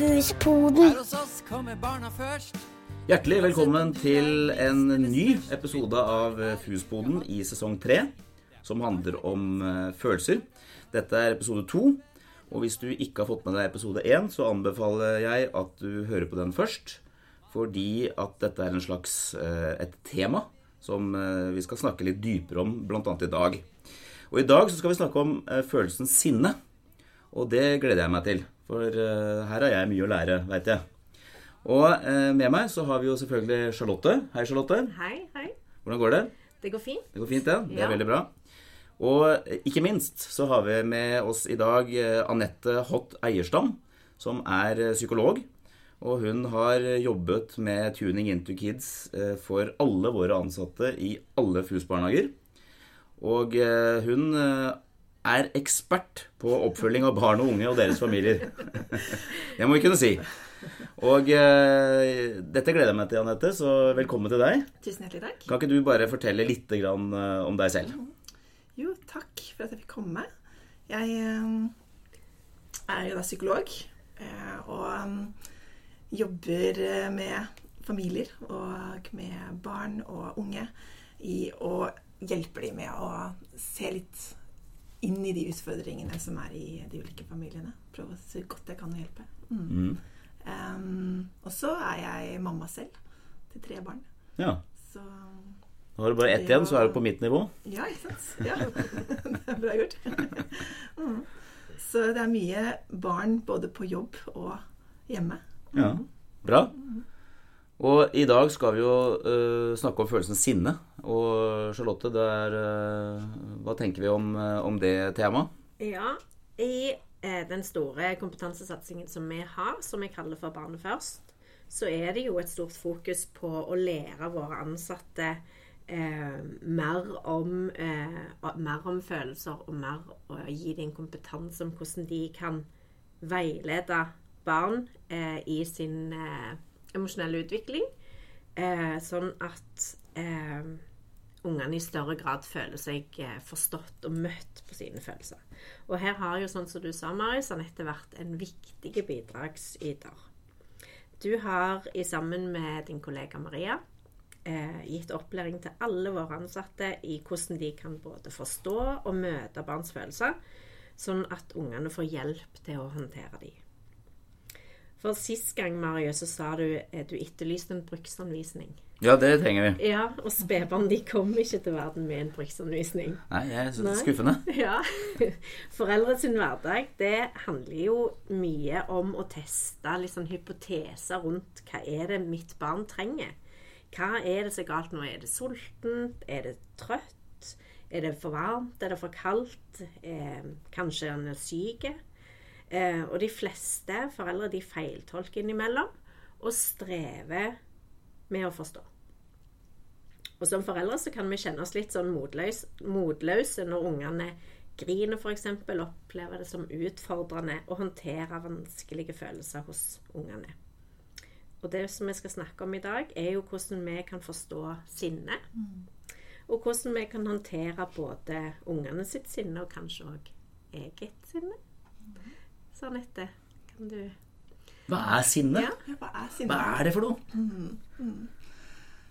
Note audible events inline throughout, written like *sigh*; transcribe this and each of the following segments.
Fuspoden. Her hos oss kommer barna først. Hjertelig velkommen til en ny episode av Fusboden i sesong tre, som handler om eh, følelser. Dette er episode to, og hvis du ikke har fått med deg episode én, så anbefaler jeg at du hører på den først, fordi at dette er en slags eh, et tema som eh, vi skal snakke litt dypere om, bl.a. i dag. Og i dag så skal vi snakke om følelsen sinne, og det gleder jeg meg til, for uh, her har jeg mye å lære, veit jeg. Og uh, med meg så har vi jo selvfølgelig Charlotte. Hei, Charlotte. Hei, hei. Hvordan går det? Det går fint. Det går fint, ja. Det er Ja. veldig bra. Og eh, ikke minst så har vi med oss i dag Anette Hott Eierstam, som er psykolog. Og hun har jobbet med Tuning into Kids for alle våre ansatte i alle FUS-barnehager. Og hun er ekspert på oppfølging av barn og unge og deres familier. *laughs* det må vi kunne si. Og eh, dette gleder jeg meg til, Anette, så velkommen til deg. Tusen hjertelig takk. Kan ikke du bare fortelle litt grann, eh, om deg selv? Jo, takk for at jeg fikk komme. Jeg eh, er jo da psykolog eh, og eh, jobber med familier og med barn og unge i å hjelpe dem med å se litt inn i de utfordringene som er i de ulike familiene. Prøve så godt jeg kan å hjelpe. Mm. Mm. Um, og så er jeg mamma selv til tre barn. Ja. Så Nå har du bare ett igjen, så er du på mitt nivå. Ja, ikke sant? Ja. *laughs* det er bra gjort. *laughs* Mm. Så det er mye barn både på jobb og hjemme. Ja. Bra. Og i dag skal vi jo uh, snakke om følelsen sinne. Og Charlotte, det er, eh, hva tenker vi om, uh, om det temaet? Ja, i den store kompetansesatsingen som vi har, som vi kaller for Barnet først, så er det jo et stort fokus på å lære våre ansatte mer, om, mer om følelser og mer å gi dem kompetanse om hvordan de kan veilede barn i sin eh, emosjonelle utvikling, eh, sånn at eh, ungene i større grad føler seg eh, forstått og møtt på sine følelser. Og her har jo, sånn som du sa, Marius, Anette vært en viktig bidragsyter. Du har i sammen med din kollega Maria eh, gitt opplæring til alle våre ansatte i hvordan de kan både forstå og møte barns følelser, sånn at ungene får hjelp til å håndtere de. For sist gang, Marius, så sa du at du etterlyste en bruksanvisning. Ja, det trenger vi. Ja, og spedbarn de kommer ikke til verden med en bruksanvisning. Nei, jeg syns det er skuffende. *laughs* Ja. Foreldres hverdag, det handler jo mye om å teste litt sånn hypoteser rundt hva er det mitt barn trenger. Hva er det som er galt nå? Er det sultent? Er det trøtt? Er det for varmt? Er det for kaldt? Eh, kanskje han er syk? Eh, og de fleste foreldre de feiltolker innimellom og strever med å forstå. Og som foreldre så kan vi kjenne oss litt sånn motløs, motløse når ungene griner f.eks. Opplever det som utfordrende å håndtere vanskelige følelser hos ungene. Og det som vi skal snakke om i dag, er jo hvordan vi kan forstå sinne. Og hvordan vi kan håndtere både ungene sitt sinne og kanskje òg eget sinne. Så Anette, kan du Hva er sinne? Ja. Hva er sinne? Hva er det for noe?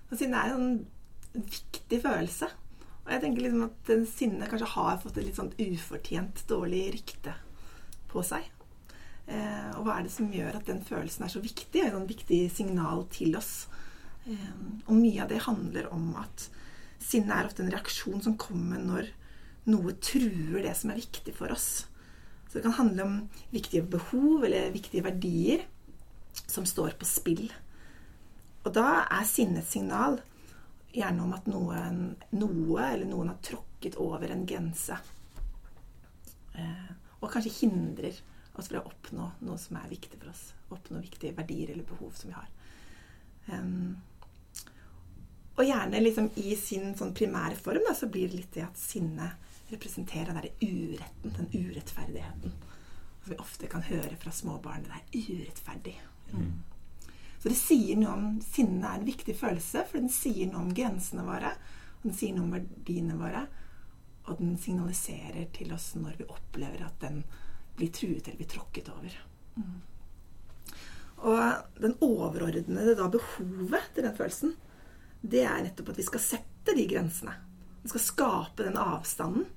Og Sinne er en viktig følelse. Og jeg tenker liksom at den sinne kanskje har fått et litt sånn ufortjent dårlig rykte på seg. Eh, og hva er det som gjør at den følelsen er så viktig? Et sånn viktig signal til oss. Eh, og mye av det handler om at sinne er ofte en reaksjon som kommer når noe truer det som er viktig for oss. Så det kan handle om viktige behov eller viktige verdier som står på spill. Og da er sinnets signal gjerne om at noen, noe eller noen har tråkket over en grense. Eh, og kanskje hindrer oss fra å oppnå noe som er viktig for oss. Oppnå viktige verdier eller behov som vi har. Em, og gjerne liksom i sin sånn primære form da, så blir det litt det at sinne representerer den derre uretten, den urettferdigheten. Som vi ofte kan høre fra småbarn. Det er urettferdig. Så det sier noe om Sinne er en viktig følelse, for den sier noe om grensene våre. Og den sier noe om verdiene våre. Og den signaliserer til oss når vi opplever at den blir truet eller blir tråkket over. Mm. Og den overordnede da behovet til den følelsen, det er nettopp at vi skal sette de grensene. Vi skal skape den avstanden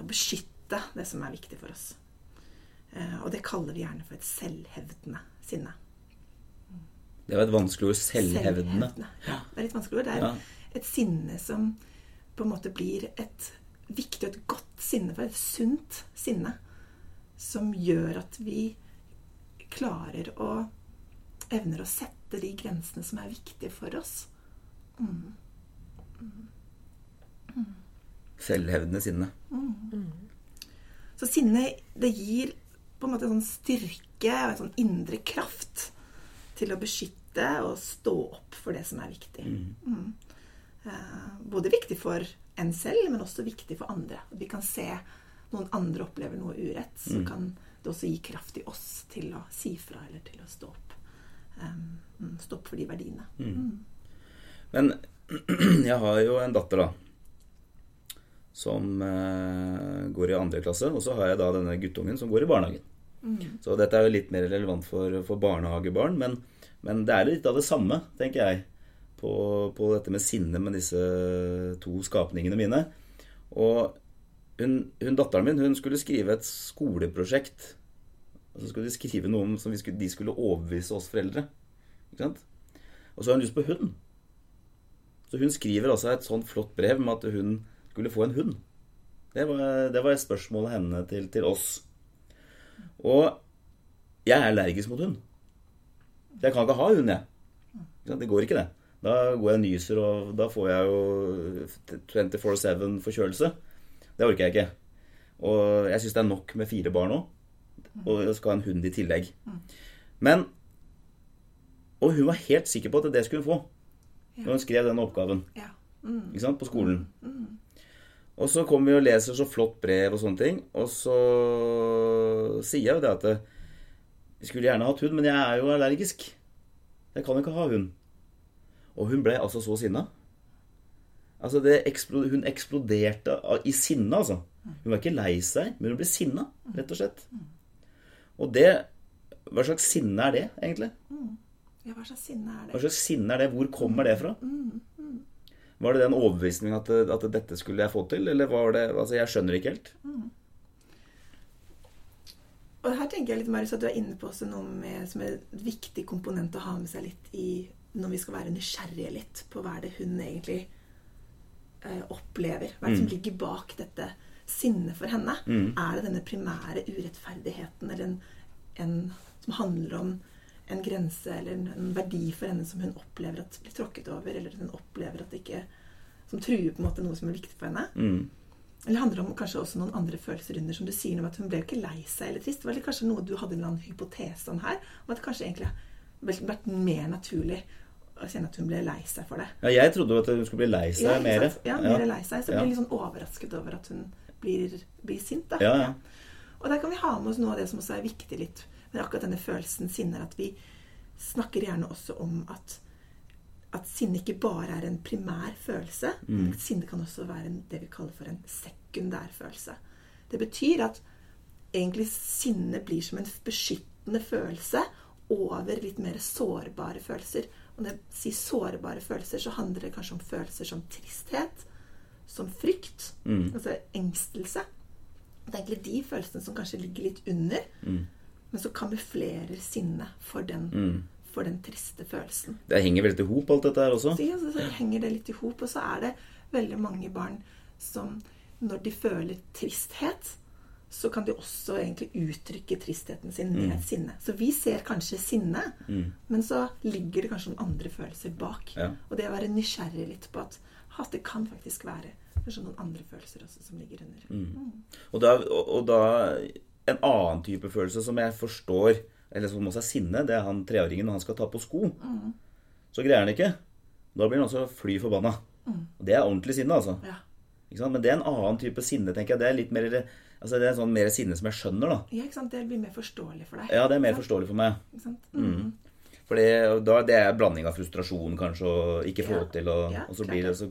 og beskytte det som er viktig for oss. Eh, og det kaller vi gjerne for et selvhevdende sinne. Det var et vanskelig ord. Selvhevdende. Ja, det er litt vanskelig ord. Det er Ja. et sinne som på en måte blir et viktig og et godt sinne, for et sunt sinne, som gjør at vi klarer å evner å sette de grensene som er viktige for oss. Selvhevdende sinne. Så sinne, det gir på en måte en sånn styrke og en sånn indre kraft til å beskytte og stå opp for det som er viktig. Mm. Eh, både viktig for en selv, men også viktig for andre. Vi kan se noen andre opplever noe urett, så kan det også gi kraft i oss til å si fra eller til å stå opp. Um, mm, stå opp for de verdiene. Men *clears throat* jeg har jo en datter, da. Som eh, går i andre klasse. Og så har jeg da denne guttungen som går i barnehagen. Så dette er jo litt mer relevant for, for barnehagebarn. Men, men det er litt av det samme, tenker jeg, på, på dette med sinne med disse to skapningene mine. Og hun, hun datteren min hun skulle skrive et skoleprosjekt. Og så skulle de skrive noe om som vi skulle, de skulle overbevise oss foreldre. Ikke sant? Og så har hun lyst på hund. Så hun skriver altså et sånt flott brev med at hun skulle få en hund. Det var, det var spørsmålet henne til, til oss. Og jeg er allergisk mot hund. Jeg kan ikke ha hund, jeg. Det går ikke, det. Da går jeg og nyser, og da får jeg jo 24-7 forkjølelse. Det orker jeg ikke. Og jeg syns det er nok med fire barn nå. Og jeg skal ha en hund i tillegg. Men Og hun var helt sikker på at det skulle hun få. Når hun skrev den oppgaven Ja. ikke sant, på skolen. Og så kommer vi og leser så flott brev og sånne ting, og så sier jeg jo det at vi skulle gjerne hatt hund, men jeg er jo allergisk. Jeg kan ikke ha hund. Og hun ble altså så sinna. Altså det eksplo hun eksploderte i sinne, altså. Hun var ikke lei seg, men hun ble sinna, rett og slett. Og det Hva slags sinne er det, egentlig? ja, hva slags sinne er det? Hva slags sinne er det? Hvor kommer det fra? Var det den overbevisningen at, at dette skulle jeg få til, eller var det Altså, jeg skjønner ikke helt. Og her tenker jeg litt, Marius, at du er inne på også noe med, som er et viktig komponent å ha med seg litt i når vi skal være nysgjerrige litt på hva er det hun egentlig eh, opplever. Hva er det som ligger bak dette sinnet for henne? Er det denne primære urettferdigheten eller en, en som handler om en grense eller en, verdi for henne som hun opplever at blir tråkket over, eller hun opplever at det ikke Som truer på en måte noe som er viktig for henne? Mm. Eller handler det om kanskje også noen andre følelser under, som du sier om at hun ble jo ikke lei seg eller trist. Det var det kanskje noe du hadde en eller annen hypotese om her, om at det kanskje egentlig har vært mer naturlig å kjenne at hun ble lei seg for det. Ja, jeg trodde jo at hun skulle bli lei seg ja, mer. Ja, mer lei seg. Så Ja. blir jeg litt sånn overrasket over at hun blir, blir sint. da. Ja, ja. Og der kan vi ha med oss noe av det som også er viktig litt med akkurat denne følelsen sinne, at vi snakker gjerne også om at at sinne ikke bare er en primær følelse. Mm. Sinne kan også være en, det vi kaller for en sekundær følelse. Det betyr at egentlig sinne blir som en beskyttende følelse over litt mer sårbare følelser. Og når jeg sier sårbare følelser, så handler det kanskje om følelser som tristhet, som frykt, Mm. altså engstelse. Det er egentlig de følelsene som kanskje ligger litt under, men så kamuflerer sinnet for den, Mm. for den triste følelsen. Det henger veldig i hop, alt dette her også. Så, ja, så, så henger det litt i hop, og så er det veldig mange barn som når de føler tristhet, så kan de også egentlig uttrykke tristheten sin med mm. sinne. Så vi ser kanskje sinne, men så ligger det kanskje noen andre følelser bak. Ja. Og det å være nysgjerrig litt på at, at det kan faktisk være kanskje noen andre følelser også som ligger under. Og da, og, og da en annen type følelse som jeg forstår, eller som også er sinne, det er han treåringen når han skal ta på sko. Så greier han ikke. Da blir han også fly forbanna. Mm. det er ordentlig sinne, altså. Ja. Ikke sant? Men det er en annen type sinne, tenker jeg. Det er litt mer Altså det er sånn mer sinne som jeg skjønner, da. ja, ikke sant? Det blir mer forståelig for deg. Ja, det er mer forståelig for meg. Ikke sant? Mm. For det, da, det er blanding av frustrasjon, kanskje, og ikke få Ja. til, og, Ja, og så blir det, det. så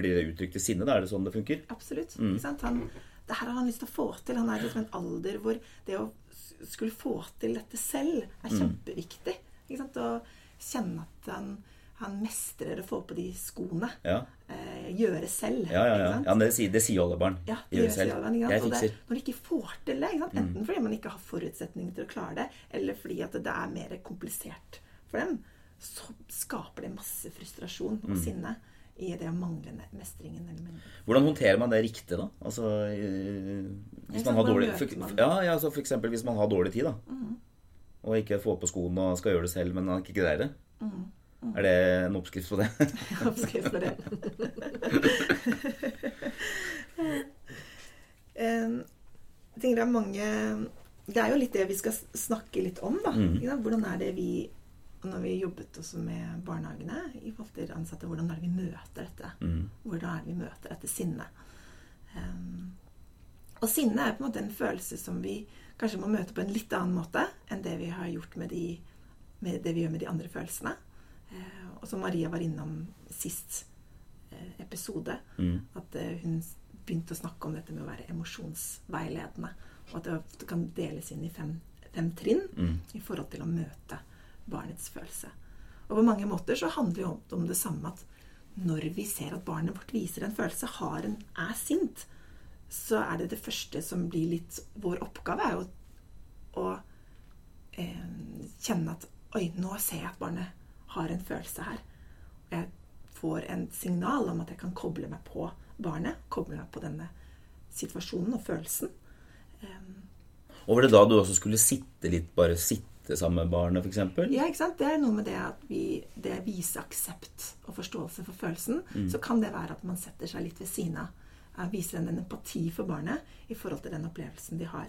blir det uttrykt i sinne. Da er det sånn det funker. Absolutt. Mm. Ikke sant? Han, det her har han lyst til å få til. Han er liksom en alder hvor det å skulle få til dette selv Mm. er kjempeviktig. Ikke sant? Å kjenne at han, han mestrer å få på de skoene. Ja, Eh, gjøre selv. ja, ja. ja. ja det, sier, det sier alle barn. Ja, det Gjør gjør selv. Barn? Jeg fikser. det. Mm. når de ikke får til det, ikke sant? enten fordi man ikke har forutsetninger til å klare det, eller fordi at det er mer komplisert for dem, så skaper det masse frustrasjon og Mm. I det å mangle mestringen. Eller Hvordan håndterer man det riktig, da? Altså, eh, hvis man har dårlig for, ja, ja, så for eksempel hvis man har dårlig tid, da. Og ikke får på skoene og skal gjøre det selv, men ikke greier det. Er det en oppskrift på det? *laughs* oppskrift på det. *laughs* Eh, er Det er jo litt det vi skal snakke litt om, da. Mm. Hvordan er det vi Når vi jobbet også med barnehagene i forhold til ansatte, hvordan er det vi møter dette? Mm. Hvordan er det vi møter dette sinnet? Um, og sinne er på en måte en følelse som vi kanskje må møte på en litt annen måte enn det vi har gjort med, de, med det vi gjør med de andre følelsene. Uh, og som Maria var innom sist uh, episode, Mm. at uh, hun begynte å snakke om dette med å være emosjonsveiledende. Og at det kan deles inn i fem, fem trinn Mm. i forhold til å møte barnets følelse. Og på mange måter så handler jo om- det samme at når vi ser at barnet vårt viser en følelse, har en, er sint, så er det det første som blir litt Vår oppgave er jo å eh, kjenne at Oi, nå ser jeg at barnet har en følelse her. Jeg får en signal om at jeg kan koble meg på barnet. Koble meg på denne situasjonen og følelsen. Eh, Og var det da du også skulle sitte litt, bare sitte sammen med barnet, f.eks.? Ja, ikke sant? Det er noe med det at vi det viser aksept og forståelse for følelsen. Så kan det være at man setter seg litt ved siden av. eh, Viser en, empati for barnet i forhold til den opplevelsen de har.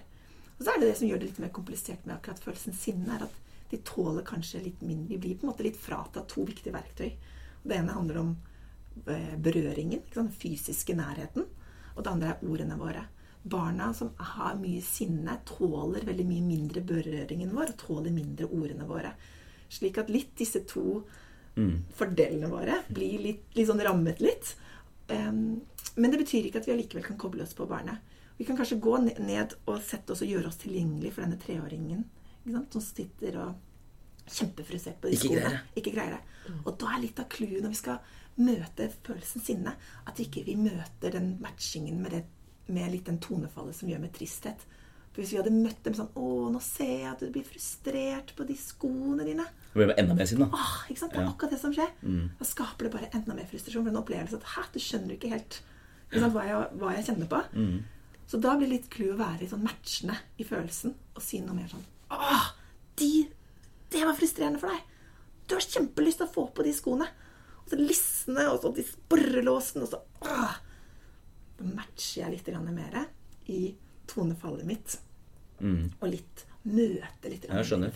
Og så er det det som gjør det litt mer komplisert med akkurat følelsen sinne, er at de tåler kanskje litt mindre Vi blir på en måte litt fratatt to viktige verktøy. Det ene handler om eh, berøringen, den fysiske nærheten. Og det andre er ordene våre. Barna som har mye sinne, tåler veldig mye mindre berøringen vår og tåler mindre ordene våre. Slik at litt disse to fordelene våre blir litt, litt sånn rammet litt. Um, men det betyr ikke at vi allikevel kan koble oss på barnet. Vi kan kanskje gå ned og sette oss og gjøre oss tilgjengelig for denne treåringen ikke sant? som sitter og kjempefrustrert på de Ikke skoene. greier. Ikke greier det. Og da er litt av clouet når vi skal møte følelsen sinne, at ikke vi møter den matchingen med, det, med litt den tonefallet som gjør med tristhet. For hvis vi hadde møtt dem sånn 'Å, nå ser jeg at du blir frustrert på de skoene dine.' Det blir enda mer sinna. Ah, ikke sant? Det er Ja. akkurat det som skjer. Da skaper det bare enda mer frustrasjon. For en opplevelse at 'hæ, du skjønner ikke helt ikke sant, hva, jeg, hva jeg kjenner på'. Så da blir litt clou å være litt sånn matchende i følelsen og si noe mer sånn 'Åh, de, det var frustrerende for deg. Du har kjempelyst til å få på de skoene.' Og så lissene, og så de borrelåsene, og så åh. Matcher jeg litt mer i tonefallet mitt. Og litt møte litt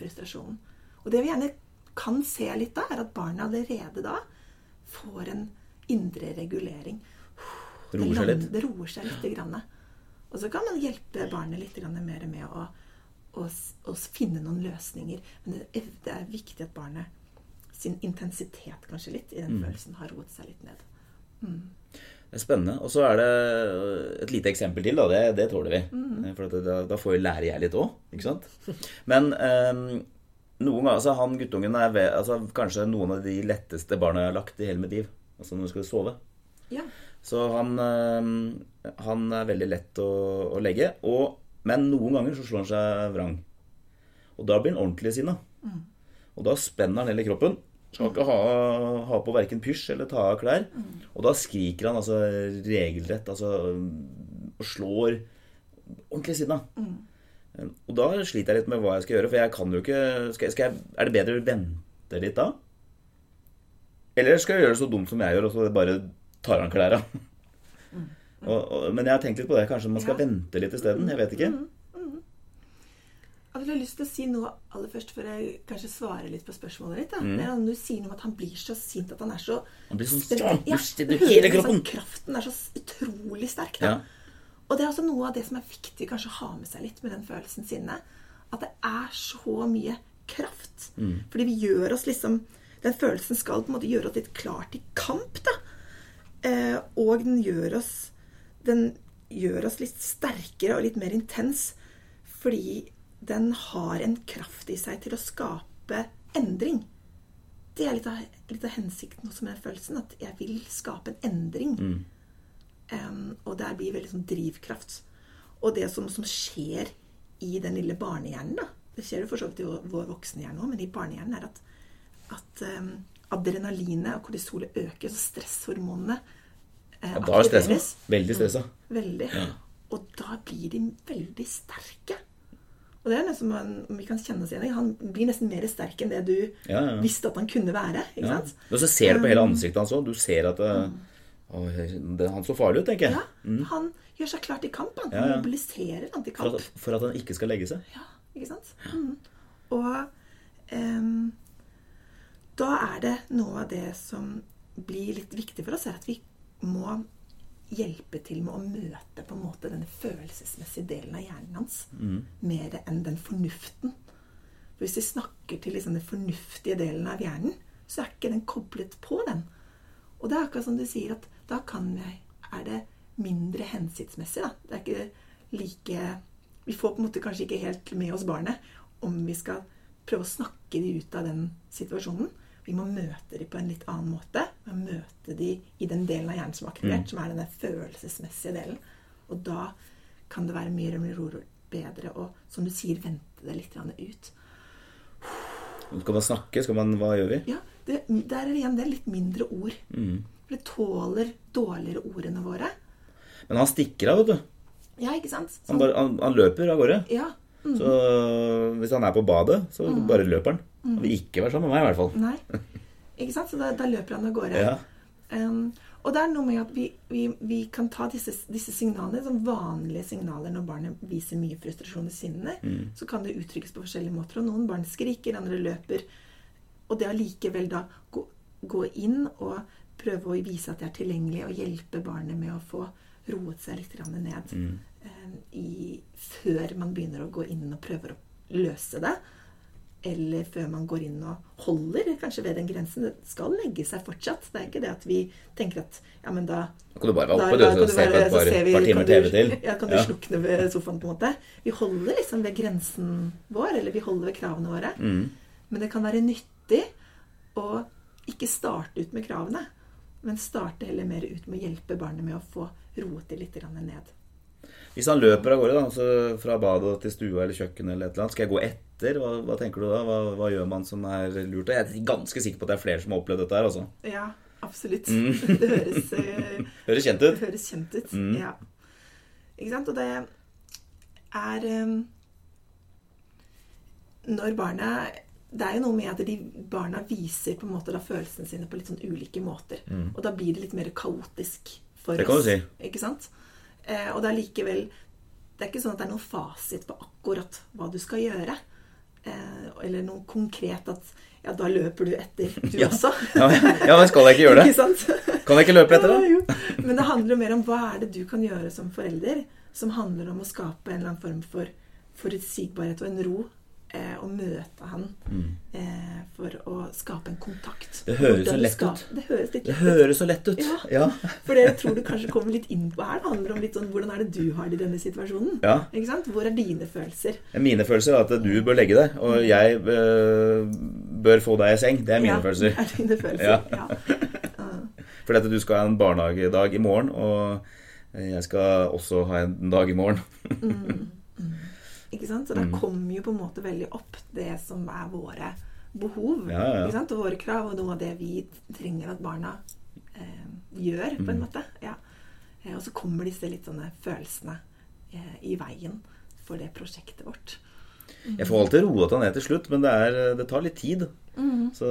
frustrasjonen. Og det vi gjerne kan se litt da, er at barna allerede da får en indre regulering. Det Roer seg litt. Det roer seg litt. Grann. Og så kan man hjelpe barnet litt mer med å, å, å finne noen løsninger. Men det, er- det er viktig at barnet sin intensitet kanskje litt i den følelsen har roet seg litt ned. Er spennende. Og så er det et lite eksempel til, da. Det, det tåler vi. For at da, da får jo lære jeg litt òg, ikke sant? Men um, noen ganger altså Han guttungen er ved, altså, kanskje noen av de letteste barna jeg har lagt i hele mitt liv. Altså når du skal sove. Ja. Så han, um, han er veldig lett å, å legge. Og, men noen ganger så slår han seg vrang. Og da blir han ordentlig sinna. Og da spenner han hele kroppen. Skal ikke ha, ha på verken pysj eller ta av klær. Og da skriker han altså regelrett altså, og slår ordentlig siden av. Mm. Og da sliter jeg litt med hva jeg skal gjøre, for jeg kan jo ikke skal, skal jeg, Er det bedre å vente litt da? Eller skal jeg gjøre det så dumt som jeg gjør, og så bare tar han klærne? Mm. Mm. men jeg har tenkt litt på det. Kanskje man skal Ja. vente litt isteden? Jeg vet ikke. Jeg har lyst til å si noe aller først før jeg kanskje svarer litt på spørsmålet ditt. Mm. Det er du sier noe om at han blir så sint at han er så Han blir sånn Ja, i hele liksom kroppen. Kraften er så utrolig sterk. Da. Ja. Og det er også noe av det som er viktig kanskje å ha med seg litt med den følelsen sinne. At det er så mye kraft. Mm. Fordi vi gjør oss liksom Den følelsen skal på en måte gjøre oss litt klar til kamp, da. Eh, og den gjør oss Den gjør oss litt sterkere og litt mer intens fordi den har en kraft i seg til å skape endring. Det er litt av, litt av hensikten også med den følelsen. At jeg vil skape en endring. Em, og det blir veldig sånn drivkraft. Og det som, som skjer i den lille barnehjernen, da Det skjer jo for så vidt i vår voksenhjerne òg, men i barnehjernen er at, at um, adrenalinet og kortisolet øker, så stresshormonene eh, Ja, da er stressa. Veldig stressa. Veldig. Og da blir de veldig sterke. Og det er nesten om vi kan kjenne oss igjen. Han blir nesten mer sterk enn det du Ja, ja. visste at han kunne være. ikke Ja. sant? Og så ser du på hele ansiktet hans òg. Du ser at det, å, det, Han så farlig ut, tenker jeg. Ja, Han gjør seg klar til kamp. Han, Ja, mobiliserer han til For, kamp. at, for at han ikke skal legge seg. Ja, ikke sant? Mm. Og um, da er det noe av det som blir litt viktig for oss, er at vi må hjelpe til med å møte på en måte denne følelsesmessige delen av hjernen hans mer enn den fornuften. For hvis vi snakker til liksom den fornuftige delen av hjernen, så er ikke den koblet på den. Og det er akkurat som du sier, at da kan jeg, er det mindre hensiktsmessig. Da. Det er ikke like Vi får på en måte kanskje ikke helt med oss barnet om vi skal prøve å snakke de ut av den situasjonen. Vi må møte dem på en litt annen måte. Vi må møte dem i den delen av hjernen som er aktivert, som er den følelsesmessige delen. Og da kan det være mye mer bedre å, som du sier, vente det litt ut. Skal man snakke? Skal man, hva gjør vi? Ja, det, Der er igjen det litt mindre ord. For det tåler dårligere ordene våre. Men han stikker av, vet du. Ja, ikke sant? Han, Sånn, bare, han, han løper av gårde. ja. Så hvis han er på badet, så bare løper han. Han vil ikke være sammen med meg, i hvert fall. Nei. Ikke sant? Så da, da løper han av gårde. Ja. Um, og det er noe med at vi, vi, vi kan ta disse, disse signalene som vanlige signaler når barnet viser mye frustrasjon og Mm. Så kan det uttrykkes på forskjellige måter. Og noen barn skriker, andre løper. Og det allikevel da gå, gå inn og prøve å vise at det er tilgjengelig, og hjelpe barnet med å få roet seg litt ned um, i, før man begynner å gå inn og prøver å løse det. Eller før man går inn og holder kanskje ved den grensen. Det skal legge seg fortsatt. Det er ikke det at vi tenker at ja, men da Da kan du bare være oppe da du, og se på et par, vi- par timer TV til. Ja, kan du Ja. slukne ved sofaen, på en måte. Vi holder liksom ved grensen vår, eller vi holder ved kravene våre. Mm. Men det kan være nyttig å ikke starte ut med kravene, men starte heller mer ut med å hjelpe barnet med å få roet det litt ned. Hvis han løper av gårde, da, altså fra badet til stua eller kjøkkenet, eller eller annet, skal jeg gå etter? Hva, hva tenker du da? Hva, hva gjør man som er lurt? Jeg er ganske sikker på at det er flere som har opplevd dette her, Også. Ja, absolutt. *laughs* Det høres eh, Høres kjent Det ut. høres kjent ut. Mm. Ja. Ikke sant? Og det er um, Når barna Det er jo noe med at de barna viser på en måte da følelsene sine på litt sånn ulike måter. Og da blir det litt mer kaotisk for oss. Det kan du si. Ikke sant? Eh, og det er likevel Det er ikke sånn at det er noen fasit på akkurat hva du skal gjøre. Eh, eller noe konkret at ja, da løper du etter, du *laughs* Ja. også. Ja, ja, men skal jeg ikke gjøre det? *laughs* Ikke sant? Kan jeg ikke løpe etter *laughs* Ja, det? jo. Men det handler jo mer om hva er det du kan gjøre som forelder, som handler om å skape en eller annen form for forutsigbarhet og en ro, eh, og møte han eh, for å skape en kontakt. Mm. Det høres så lett ut. Det høres litt lett høres så lett ut. Ja. Ja. For det tror du kanskje kommer litt inn på her. Det handler om litt sånn hvordan er det du har det i denne situasjonen. Ja. Ikke sant? Hvor er dine følelser? Mine følelser er at du bør legge deg, og jeg øh, bør få deg i seng. Det er mine ja, følelser. Er dine *laughs* følelser. Ja. Ja. Fordi at du skal ha en barnehagedag i morgen, og jeg skal også ha en dag i morgen. Ikke sant? Så da kommer jo på en måte veldig opp det som er våre behov. Ja, ja. Ikke sant? Og våre krav, og noe av det vi trenger at barna eh, gjør, på en måte. Ja. Eh, og så kommer disse litt sånne følelsene eh, i veien for det prosjektet vårt. Jeg får alltid roa det ned til slutt, men det, er, det tar litt tid. Så,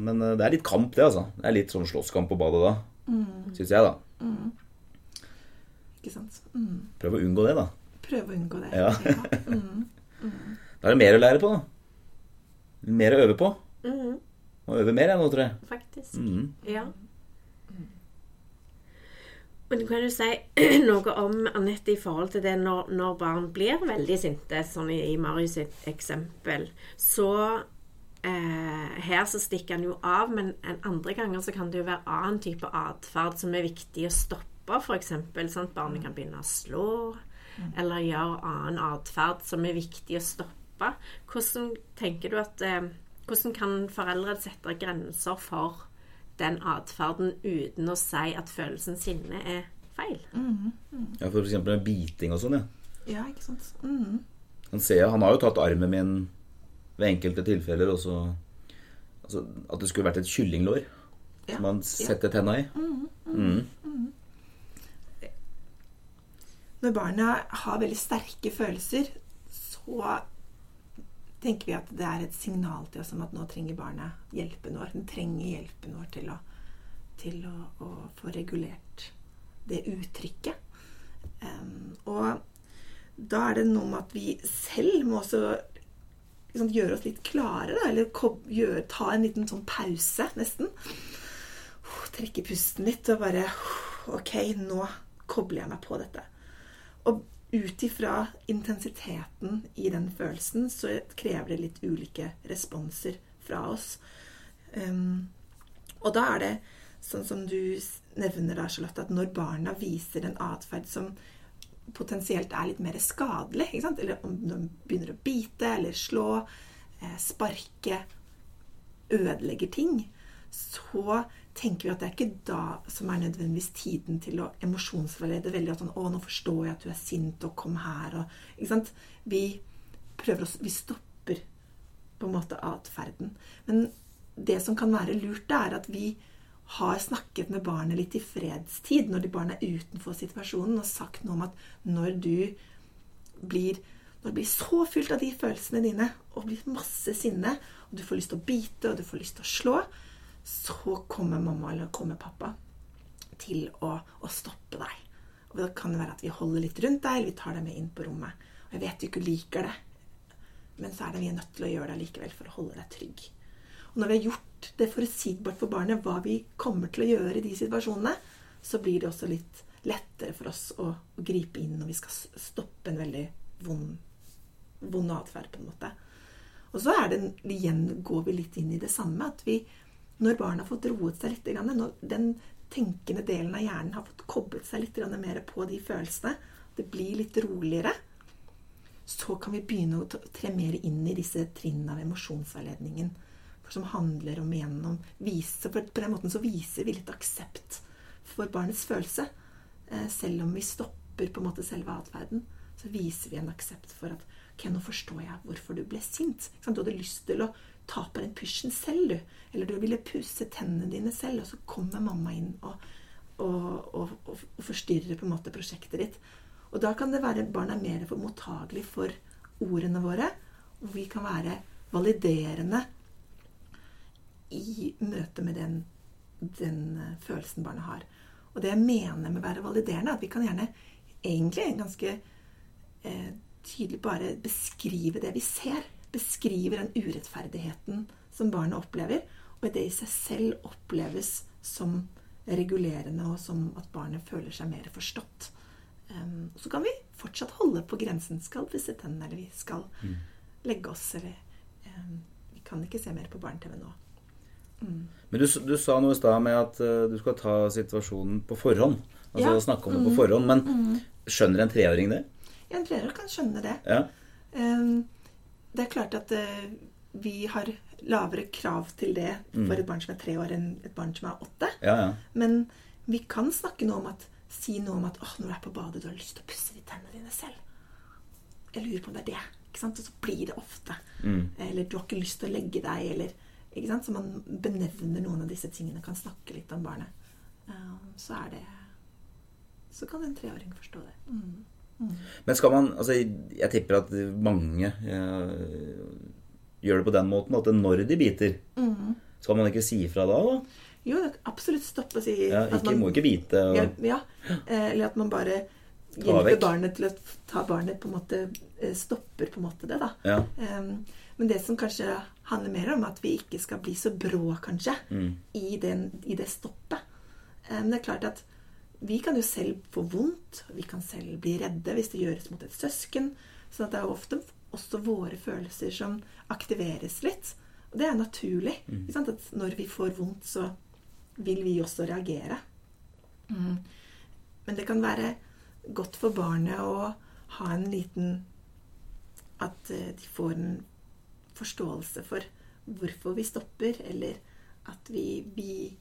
men det er litt kamp, det, altså. Det er litt sånn slåsskamp på badet da. Syns jeg, da. Ikke sant? Mm. Prøv å unngå det, da. Prøve å unngå det. Ja. *laughs* Mm. Da er det mer å lære på, da. Mer å øve på. Mhm, Må øve mer, jeg nå, tror jeg. faktisk. Mhm. Ja. Men kan du si *clears throat* noe om, Anette, i forhold til det når, når barn blir veldig sinte, sånn i, i Marius sitt eksempel, så eh, Her så stikker han jo av, men en andre ganger så kan det jo være annen type atferd som er viktig å stoppe, f.eks. Sånn at barnet kan begynne å slå, eller gjør annen atferd som er viktig å stoppe. Hvordan tenker du at eh, hvordan kan foreldre sette grenser for den atferden uten å si at følelsen sinne er feil? Ja, For eksempel med biting og sånn, ja. Ja, ikke sant. Mhm. Han, ser, han har jo tatt armen min ved enkelte tilfeller også altså, At det skulle vært et kyllinglår Ja. som han setter tenna i. Mm. Når barna har veldig sterke følelser, så tenker vi at det er et signal til oss om at nå trenger barnet hjelpen vår. Den trenger hjelpen vår til å, til å, å få regulert det uttrykket. Um, og da er det noe med at vi selv må også liksom, gjøre oss litt klare, da, eller gjøre, ta en liten sånn pause, nesten. Trekke pusten litt og bare Ok, nå kobler jeg meg på dette. Og ut ifra intensiteten i den følelsen så krever det litt ulike responser fra oss. Um, og da er det sånn som du nevner da, Charlotte, at når barna viser en atferd som potensielt er litt mer skadelig, eller om de begynner å bite eller slå, eh, sparke, ødelegger ting, så tenker vi at det er ikke da som er nødvendigvis tiden til å emosjonsforlede veldig at sånn 'Å, nå forstår jeg at du er sint, og kom her', og Ikke sant? Vi prøver oss Vi stopper på en måte atferden. Men det som kan være lurt, det er at vi har snakket med barnet litt i fredstid, når de barna er utenfor situasjonen, og sagt noe om at når du blir når du blir så fylt av de følelsene dine, og blir masse sinne, og du får lyst til å bite, og du får lyst til å slå, så kommer mamma eller kommer pappa til å, å stoppe deg. Og da kan det være at vi holder litt rundt deg, eller vi tar deg med inn på rommet. Og jeg vet du ikke liker det, men så er det vi er nødt til å gjøre det likevel for å holde deg trygg. Og når vi har gjort det forutsigbart for barnet hva vi kommer til å gjøre i de situasjonene, så blir det også litt lettere for oss å, å gripe inn når vi skal stoppe en veldig vond, vond atferd, på en måte. Og så er det, igjen går vi litt inn i det samme, at vi, når barnet har fått roet seg litt, når den tenkende delen av hjernen har fått koblet seg litt mer på de følelsene, det blir litt roligere, så kan vi begynne å tre mer inn i disse trinnene av emosjonsveiledningen. Som handler om igjen om vise, for På den måten så viser vi litt aksept for barnets følelse. Eh, selv om vi stopper på en måte selve atferden, så viser vi en aksept for at ok, nå forstår jeg hvorfor du ble sint. Du hadde lyst til å ta på den pysjen selv, du. Eller du ville pusse tennene dine selv, og så kommer mamma inn og, og, og, og, forstyrrer på en måte prosjektet ditt. Og da kan det være at barn er mer for mottagelig for ordene våre, og vi kan være validerende i møte med den, den eh, følelsen barnet har. Og det jeg mener med å være validerende, er at vi kan gjerne egentlig ganske eh, tydelig bare beskrive det vi ser. Beskrive den urettferdigheten som barnet opplever, og det i seg selv oppleves som regulerende, og som at barnet føler seg mer forstått. Um, så kan vi fortsatt holde på grensen. Skal vi pusse tennene, eller vi skal legge oss, eller um, Vi kan ikke se mer på barne-TV nå. Men du, du sa noe i stad med at eh, du skal ta situasjonen på forhånd. Altså Ja. snakke om det på forhånd. Men skjønner en treåring det? Ja, en treåring kan skjønne det. Ja. Um, det er klart at eh, vi har lavere krav til det for et barn som er tre år, enn et barn som er åtte. Ja, ja. Men vi kan snakke noe om at, si noe om at åh, når du er på badet, du har lyst til å pusse de tennene dine selv. Jeg lurer på om det er det. Ikke sant? Og så blir det ofte. Eller du har ikke lyst til å legge deg, eller ikke sant? Så man benevner noen av disse tingene, kan snakke litt om barnet. Um, så er det Så kan en treåring forstå det. Mm. Men skal man Altså, jeg tipper at mange eh, gjør det på den måten at når de biter, skal man ikke si ifra da? da? Jo, det er absolutt stopp å si Ja, at ikke, man- må ikke bite. Og, Ja, ja. Eh, Eller at man bare hjelper barnet til å ta barnet på en måte eh, Stopper på en måte det, da. Ja. Um, Men det som kanskje handler mer om at vi ikke skal bli så brå, kanskje, Mm. i, den, i det stoppet. Men Men det er klart at vi kan jo selv få vondt. Vi kan selv bli redde hvis det gjøres mot et søsken. Så det er jo ofte også våre følelser som aktiveres litt. Og det er naturlig. Sant? At når vi får vondt, så vil vi også reagere. Mm. Men det kan være godt for barnet å ha en liten At eh, de får en forståelse for hvorfor vi stopper, eller at vi, vi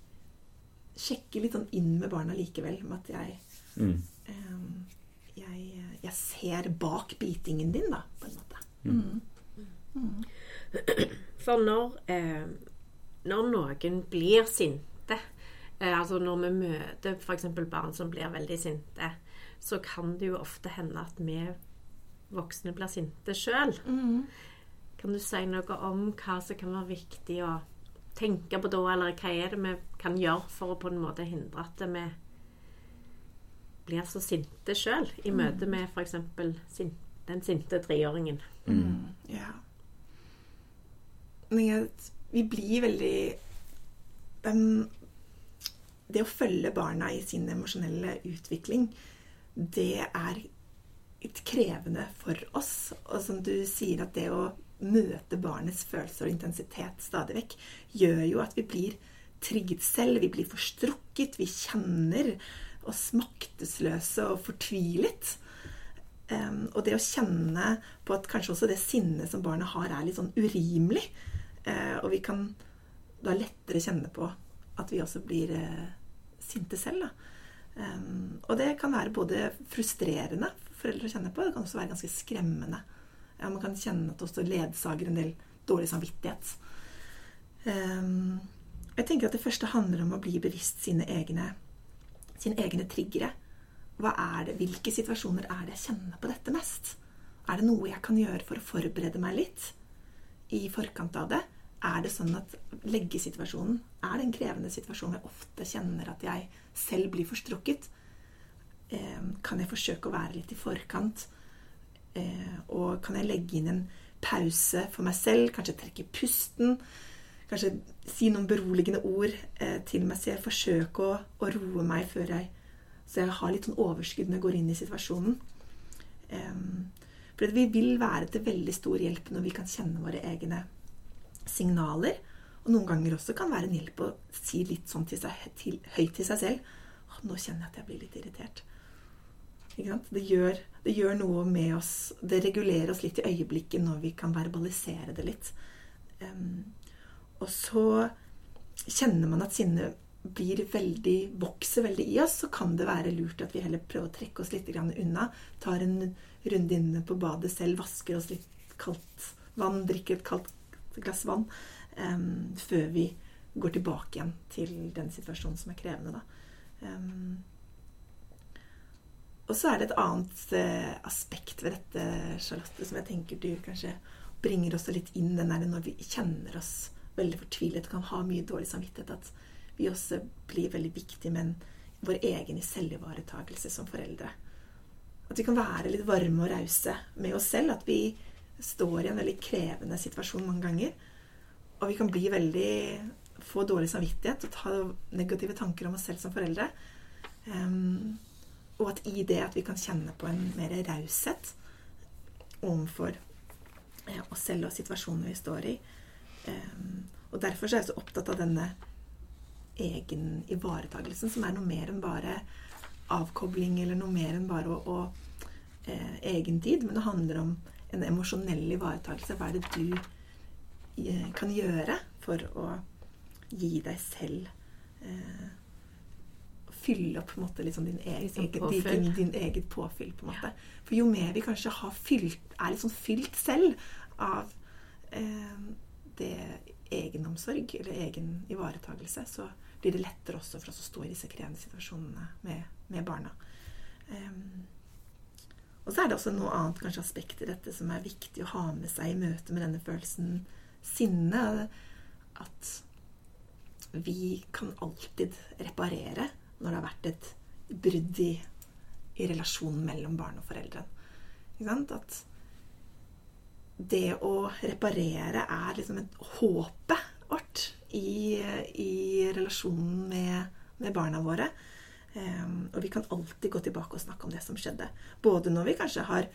sjekker litt sånn inn med barna likevel. Med at jeg, Mm. um, jeg, jeg ser bak bitingen din, da, på en måte. Mm. For når, eh, når noen blir sinte, eh, altså når vi møter f.eks. barn som blir veldig sinte, så kan det jo ofte hende at vi voksne blir sinte sjøl. Kan du si noe om hva som kan være viktig å tenke på da, eller hva er det vi kan gjøre for å på en måte hindre at vi blir så sinte sjøl i møte med f.eks. Sin, den sinte treåringen? Ja. Men jeg, vi blir veldig um, Det å følge barna i sin emosjonelle utvikling, det er litt krevende for oss. Og som du sier, at det å møte barnets følelser og intensitet stadig vekk, gjør jo at vi blir trigget selv. Vi blir forstrukket. Vi kjenner oss maktesløse og fortvilet. Um, og det å kjenne på at kanskje også det sinnet som barnet har, er litt sånn urimelig. Uh, og vi kan da lettere kjenne på at vi også blir uh, sinte selv. Um, og det kan være både frustrerende for foreldre å kjenne på, det kan også være ganske skremmende. Ja, man kan kjenne at det også ledsager en del dårlig samvittighet. Um, jeg tenker at det første handler om å bli bevisst sine egne, sine egne triggere. Er hvilke situasjoner er det jeg kjenner på dette mest? Er det noe jeg kan gjøre for å forberede meg litt i forkant av det? Er det sånn at leggesituasjonen er den en krevende situasjon jeg ofte kjenner at jeg selv blir forstrukket? Eh, kan jeg forsøke å være litt i forkant? Eh, og kan jeg legge inn en pause for meg selv? Kanskje trekke pusten? Kanskje si noen beroligende ord eh, til meg selv? Forsøke å, å roe meg før jeg Så jeg har litt sånn overskudd når jeg går inn i situasjonen. For vi vil være til veldig stor hjelp når vi kan kjenne våre egne signaler. Og noen ganger også kan være en hjelp å si litt sånn til seg, til, høyt til seg selv nå kjenner jeg at jeg blir litt irritert. Det gjør, det gjør, noe med oss. Det regulerer oss litt i øyeblikket når vi kan verbalisere det litt. Um, og så kjenner man at sinnet blir veldig, vokser veldig i oss, så kan det være lurt at vi heller prøver å trekke oss litt unna. Tar en runde inne på badet selv, vasker oss litt kaldt vann, drikker et kaldt glass vann um, før vi går tilbake igjen til den situasjonen som er krevende. Um, og så er det et annet eh, aspekt ved dette, Charlotte, som jeg tenker du kanskje bringer også litt inn. Den der når vi kjenner oss veldig fortvilet og kan ha mye dårlig samvittighet. At vi også blir veldig viktige med vår egen selvivaretakelse som foreldre. At vi kan være litt varme og rause med oss selv. At vi står i en veldig krevende situasjon mange ganger. Og vi kan bli veldig få dårlig samvittighet og ta negative tanker om oss selv som foreldre. Um, og at i det at vi kan kjenne på en mer raushet overfor ja, oss selv og situasjonen vi står i. Um, og derfor er jeg så opptatt av denne egen ivaretagelsen, som er noe mer enn bare avkobling, eller noe mer enn bare å, å eh, egen tid. Men det handler om en emosjonell ivaretakelse. Hva er det du eh, kan gjøre for å gi deg selv eh, Fylle opp på en måte, liksom din, egen, egen, din, din, eget påfyll. på en måte. For jo mer vi kanskje fylt, er litt sånn fylt selv av eh, det egenomsorg eller egen ivaretakelse, så blir det lettere også for oss å stå i disse krevende situasjonene med, med barna. Um, og så er det også noe annet kanskje aspekt i dette som er viktig å ha med seg i møte med denne følelsen sinne. At vi kan alltid reparere når det har vært et brudd i, i relasjonen mellom barn og foreldre. At det å reparere er liksom et håpet vårt i, i relasjonen med, med, barna våre. Um, og vi kan alltid gå tilbake og snakke om det som skjedde. Både når vi kanskje har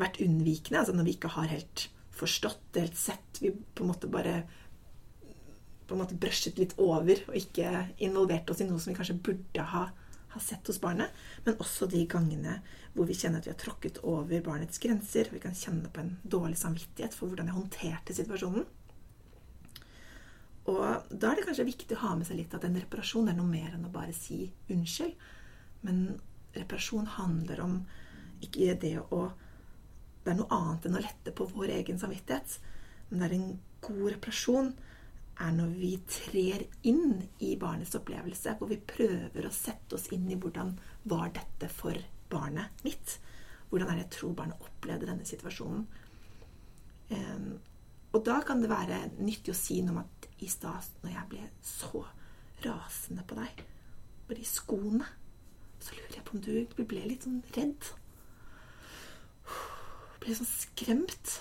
vært unnvikende, altså når vi ikke har helt forstått, helt sett. Vi på en måte bare på en måte brøsjet litt over og ikke involvert oss i noe som vi kanskje burde ha, ha sett hos barnet. Men også de gangene hvor vi kjenner at vi har tråkket over barnets grenser. Vi kan kjenne på en dårlig samvittighet for hvordan jeg håndterte situasjonen. Og da er det kanskje viktig å ha med seg litt at en reparasjon er noe mer enn å bare si unnskyld. Men reparasjon handler om ikke det å Det er noe annet enn å lette på vår egen samvittighet. Men det er en god reparasjon er når vi trer inn i barnets opplevelse, hvor vi prøver å sette oss inn i hvordan var dette for barnet mitt. Hvordan er det jeg tror barnet opplevde denne situasjonen. Um, og da kan det være nyttig å si noe om at i stad, når jeg ble så rasende på deg, på de skoene, så lurer jeg på om du ble litt sånn redd. Ble sånn skremt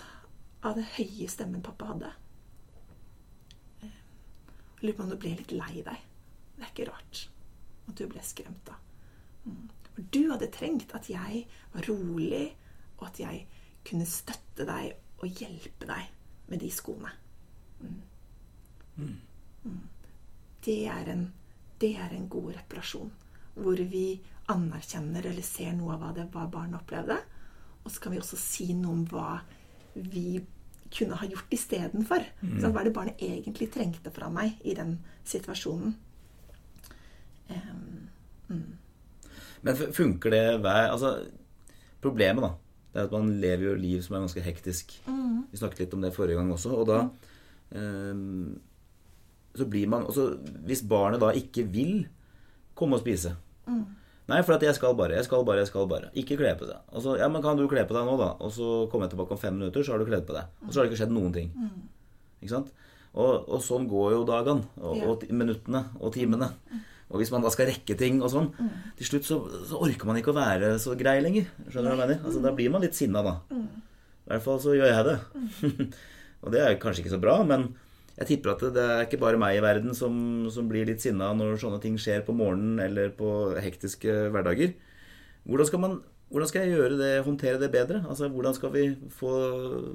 av den høye stemmen pappa hadde. Lurer på om du ble litt lei deg. Det er ikke rart at du ble skremt da. For du hadde trengt at jeg var rolig, og at jeg kunne støtte deg og hjelpe deg med de skoene. Det, er en, det er en god reparasjon. Hvor vi anerkjenner eller ser noe av hva det var barnet opplevde. Og så kan vi også si noe om hva vi kunne ha gjort istedenfor. Mm. Hva er det barnet egentlig trengte fra meg i den situasjonen? Um, mm. Men funker det hver Altså, problemet, da, det er at man lever jo liv som er ganske hektisk. Mm. Vi snakket litt om det forrige gang også. Og da um, så blir man altså, Hvis barnet da ikke vil komme og spise mm. Nei, for at jeg skal bare, jeg skal bare, jeg skal bare. Ikke kle på seg. Og så, ja, men kan du kle på deg nå, da? Og så kommer jeg tilbake om fem minutter, så har du kledd på deg. Og så har det ikke skjedd noen ting. Mm. Ikke sant? Og, og, sånn går jo dagene. Og, og, minuttene og timene. Og hvis man da skal rekke ting og sånn, mm. til slutt så, så, orker man ikke å være så grei lenger. Skjønner du hva jeg mener? Altså, da blir man litt sinna, da. I hvert fall så gjør jeg det. *laughs* og det er kanskje ikke så bra, men jeg tipper at det er ikke bare meg i verden som, som blir litt sinna når sånne ting skjer på morgenen eller på hektiske hverdager. Hvordan skal, man, hvordan skal jeg det, håndtere det bedre? Altså, hvordan skal vi få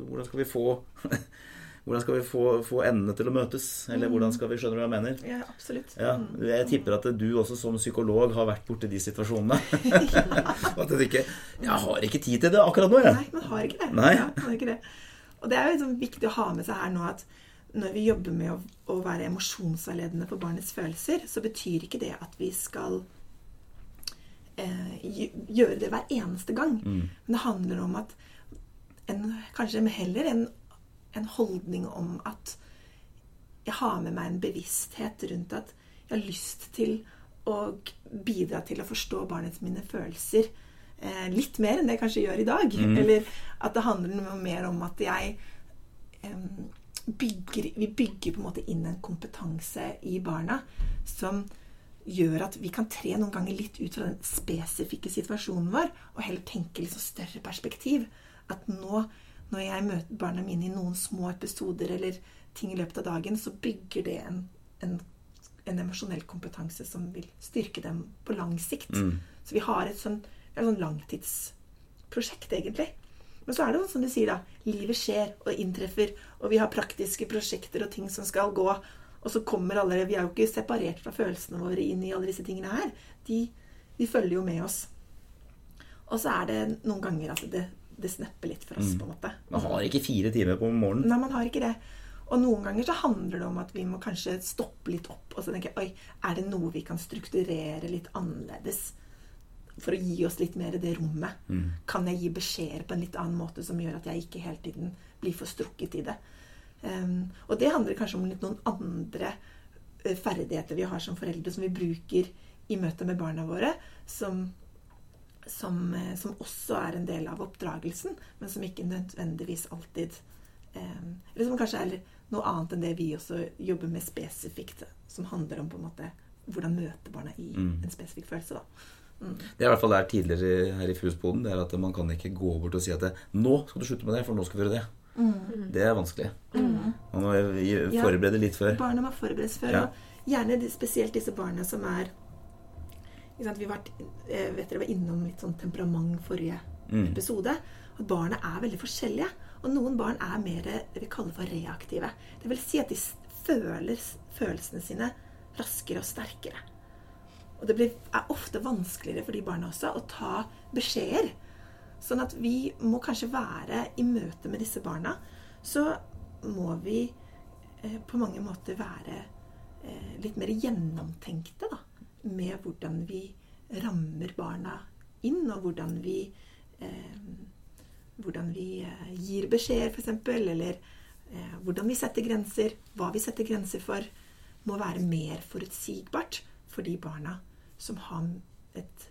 Hvordan skal vi få *laughs* hvordan skal vi få, få, endene til å møtes? Eller hvordan skal vi skjønne hva jeg mener? Ja, absolutt. Ja, jeg tipper at du også som psykolog har vært borti de situasjonene. *laughs* *laughs* at du ikke Jeg har ikke tid til det akkurat nå, jeg. Nei, man har ikke det. Nei. Ja, man har ikke det. Og det er jo liksom viktig å ha med seg her nå at når vi jobber med å, å være emosjonsveiledende på barnets følelser, så betyr ikke det at vi skal eh, gjøre det hver eneste gang. Mm. Men det handler om at en, Kanskje heller en, en, holdning om at jeg har med meg en bevissthet rundt at jeg har lyst til å bidra til å forstå barnets mine følelser eh, litt mer enn det jeg kanskje gjør i dag. Mm. Eller at det handler mer om at jeg eh, bygger, vi bygger på en måte inn en kompetanse i barna som gjør at vi kan tre noen ganger litt ut fra den spesifikke situasjonen vår, og heller tenke sånn større perspektiv. At nå, når jeg møter barna mine i noen små episoder eller ting i løpet av dagen, så bygger det en, en, en emosjonell kompetanse som vil styrke dem på lang sikt. Mm. Så vi har et sånn, et sånn langtidsprosjekt, egentlig. Men så er det sånn som du sier, da. Livet skjer og inntreffer, og vi har praktiske prosjekter og ting som skal gå. Og så kommer alle Vi er jo ikke separert fra følelsene våre inn i alle disse tingene her. De, de følger jo med oss. Og så er det noen ganger at det, det snapper litt for oss, mm. på en måte. Man har ikke fire timer på morgenen. Nei, man har ikke det. Og noen ganger så handler det om at vi må kanskje stoppe litt opp og så tenke Oi, er det noe vi kan strukturere litt annerledes? For å gi oss litt mer det rommet. Mm. Kan jeg gi beskjeder på en litt annen måte som gjør at jeg ikke hele tiden blir for strukket i det? Um, og det handler kanskje om litt noen andre uh, ferdigheter vi har som foreldre, som vi bruker i møte med barna våre, som, som, uh, som også er en del av oppdragelsen, men som ikke nødvendigvis alltid um, Eller som kanskje er noe annet enn det vi også jobber med spesifikt, som handler om på en måte hvordan møte barna i mm. en spesifikk følelse. da. Det er i hvert fall der tidligere her i Fusboden. Det er at man kan ikke gå bort og si at det, 'Nå skal du slutte med det, for nå skal du gjøre det'. Mm. Det er vanskelig. Mm. Man må forberede litt før. Barna må forberedes før. Ja. Gjerne spesielt disse barna som er Vi var, eh, vet dere, var innom litt sånn temperament forrige mm. episode. At barna er veldig forskjellige. Og noen barn er mer det vi kaller for reaktive. Det vil si at de føler følelsene sine raskere og sterkere. Og det er ofte vanskeligere for de barna også å ta beskjeder. Sånn at vi må kanskje være i møte med disse barna. Så må vi eh, på mange måter være eh, litt mer gjennomtenkte, da. Med hvordan vi rammer barna inn, og hvordan vi eh, hvordan vi eh, gir beskjeder, f.eks., eller eh, hvordan vi setter grenser, hva vi setter grenser for, må være mer forutsigbart for de barna som har et,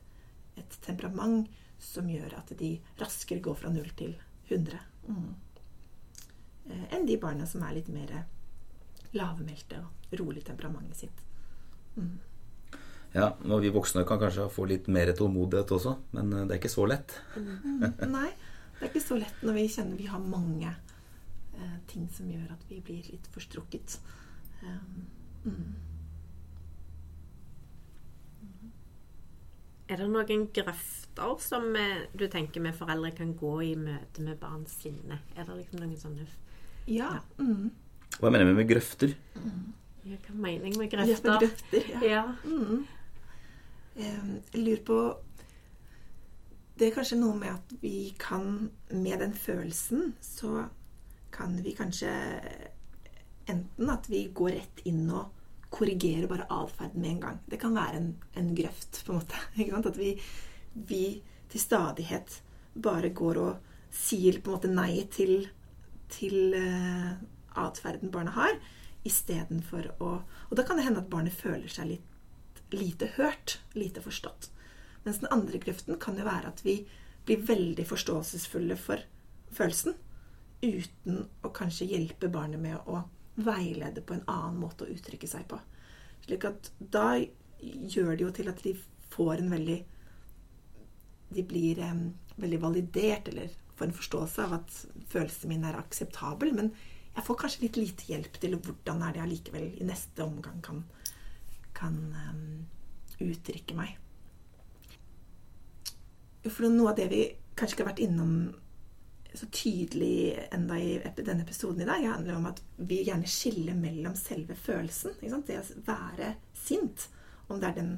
et temperament som gjør at de raskere går fra 0 til 100. Mm. Eh, enn de barna som er litt mer lavmælte og rolig temperamentet sitt. Mm. Ja, og vi voksne kan kanskje få litt mer tålmodighet også, men eh, det er ikke så lett. Mm. Nei, det er ikke så lett når vi kjenner vi har mange eh, ting som gjør at vi blir litt forstrukket. Um, mm. Er det noen grøfter som eh, du tenker med foreldre kan gå i møte med barns sinne? Er det liksom noen sånne Ja. Mm. Hva mener vi med grøfter? ja, Hva mener jeg med grøfter? Ja, med grøfter? ja. Ja. Mm. Jeg lurer på Det er kanskje noe med at vi kan Med den følelsen så kan vi kanskje enten at vi går rett inn og korrigerer bare atferden med en gang. Det kan være en, en grøft, på en måte. *laughs* At vi, vi til stadighet bare går og sier på en måte nei til, til uh, atferden barnet har, istedenfor å Og da kan det hende at barnet føler seg litt lite hørt, lite forstått. Mens den andre grøften kan jo være at vi blir veldig forståelsesfulle for følelsen, uten å kanskje hjelpe barnet med å veilede på en annen måte å uttrykke seg på. Slik at da gjør det jo til at de får en veldig De blir um, veldig validert, eller får en forståelse av at følelsen min er akseptabel, men jeg får kanskje litt lite hjelp til hvordan er det jeg likevel i neste omgang kan, kan um, uttrykke meg. For noe av det vi kanskje ikke har vært innom så tydelig enda i denne episoden i dag, handler om at vi gjerne skiller mellom selve følelsen. Det å være sint. Om det er den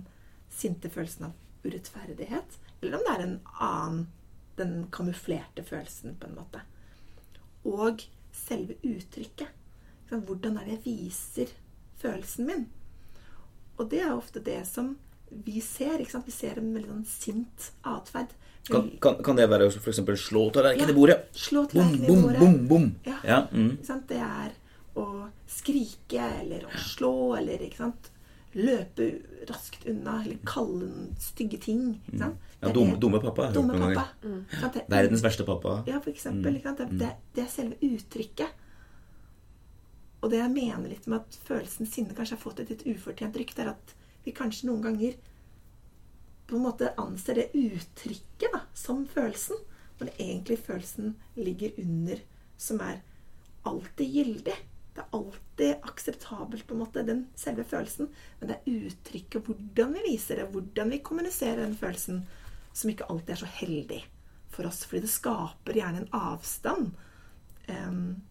sinte følelsen av urettferdighet, eller om det er en annen, den kamuflerte følelsen, på en måte. Og selve uttrykket. Hvordan er det jeg viser følelsen min? Og det er ofte det som vi ser. Ikke sant? Vi ser en veldig sånn sint atferd. Kan, kan, kan det være f.eks. slå tallerkenen Ja, i bordet? Slå Bom, tallerkenen i bom, bordet. bom, bom. Ja. Ja, mm. Ikke sant? Det er å skrike eller å slå eller ikke sant? løpe raskt unna eller kalle stygge ting. Ikke sant? Mm. Ja, dumme, dumme pappa. Dumme pappa. Mm. Det- Verdens verste pappa. Ja, for eksempel. Ikke sant? Det, det, det er selve uttrykket. Og det jeg mener litt med at følelsen sinne kanskje har fått et litt ufortjent rykte, er at vi kanskje noen ganger på en måte anser det uttrykket da, som følelsen, når egentlig følelsen ligger under, som er alltid gyldig. Det er alltid akseptabelt, på en måte, den selve følelsen. Men det er uttrykket, hvordan vi viser det, hvordan vi kommuniserer den følelsen, som ikke alltid er så heldig for oss. Fordi det skaper gjerne en avstand. Um,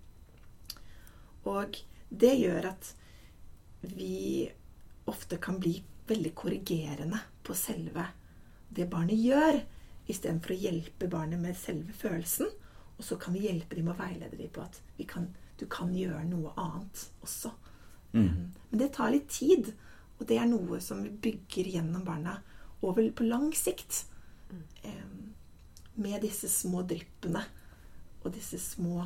og det gjør at vi ofte kan bli veldig korrigerende på selve det barnet gjør, istedenfor å hjelpe barnet med selve følelsen. Og så kan vi hjelpe dem og veilede dem på at vi kan, du kan gjøre noe annet også. Mm. Men det tar litt tid, og det er noe som vi bygger gjennom barna over på lang sikt. Um, med disse små dryppene og disse små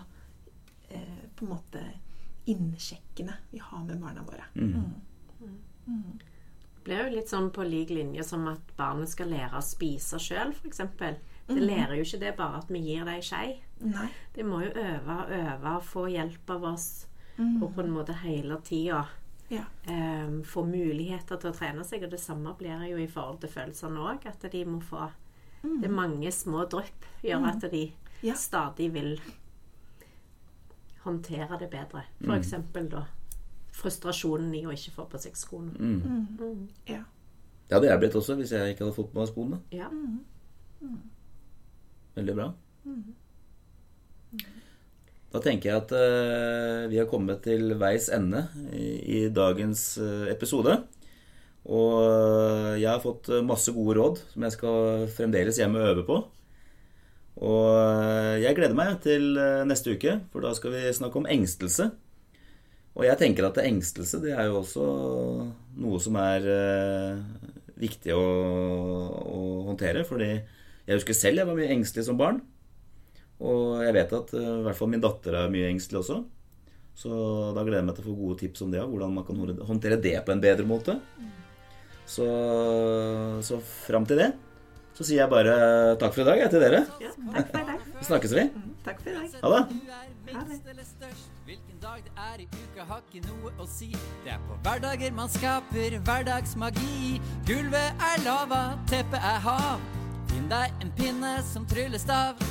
eh, på en måte innsjekkene vi har med barna våre. Det blir jo litt sånn på lik linje som at barnet skal lære å spise sjøl, f.eks. Det Mhm. lærer jo ikke det bare at vi gir dem skei. Nei. De må jo øve og øve og få hjelp av oss. Mm. Og på en måte hele tida Ja. um, få muligheter til å trene seg. Og det samme blir jo i forhold til følelsene òg. At de må få Det er mange små drypp gjør at de Mhm. Ja. stadig vil håndtere det bedre. For eksempel da frustrasjonen i å ikke få på seg skoene. ja. Det hadde jeg blitt også hvis jeg ikke hadde fått på meg skoene. Ja. Veldig bra. Da tenker jeg at uh, vi har kommet til veis ende i, i dagens uh, episode. Og uh, jeg har fått masse gode råd som jeg skal fremdeles hjemme og øve på. Og jeg gleder meg til neste uke, for da skal vi snakke om engstelse. Og jeg tenker at engstelse det er jo også noe som er eh, viktig å, å, håndtere. Fordi jeg husker selv jeg var mye engstelig som barn. Og jeg vet at eh, i hvert fall min datter er mye engstelig også. Så da gleder jeg meg til å få gode tips om det, hvordan man kan håndtere det på en bedre måte. Så, så fram til det så sier jeg bare takk for i dag jeg, til dere. Ja, takk for i dag. Snakkes vi. Mm, takk for i dag. Ha det. Ha det. Dag det er i uka har ikke noe å si. Det er på hverdager man skaper hverdagsmagi. Gulvet er lava, teppet er hav. Finn deg en pinne som tryllestav.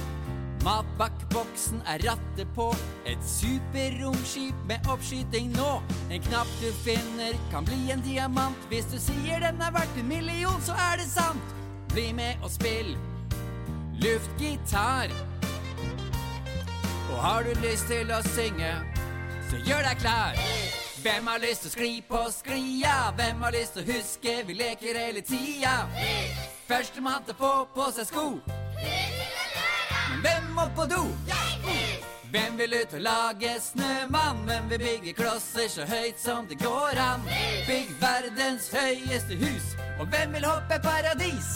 Matbakkboksen er rattet på. Et superromskip med oppskyting nå. En knapp du finner kan bli en diamant. Hvis du sier den er verdt en million, så er det sant. Bli med og spill luftgitar. Og har du lyst til å synge, så gjør deg klar. Hvem har lyst til å skli på sklia? Hvem har lyst til å huske vi leker hele tida? Førstemann til å få på seg sko. Men hvem må på do? Hvem vil ut og lage snømann? Hvem vil bygge klosser så høyt som det går an? Bygg verdens høyeste hus. Og hvem vil hoppe paradis?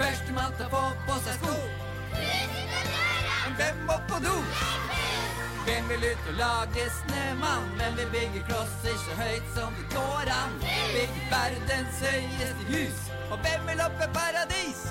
Førstemann til å få på seg sko. Hvem må på do? Hvem vil ut og lage snømann? Hvem vil bygge klosser så høyt som det går an? Bygge verdens høyeste hus. Og hvem vil oppe paradis?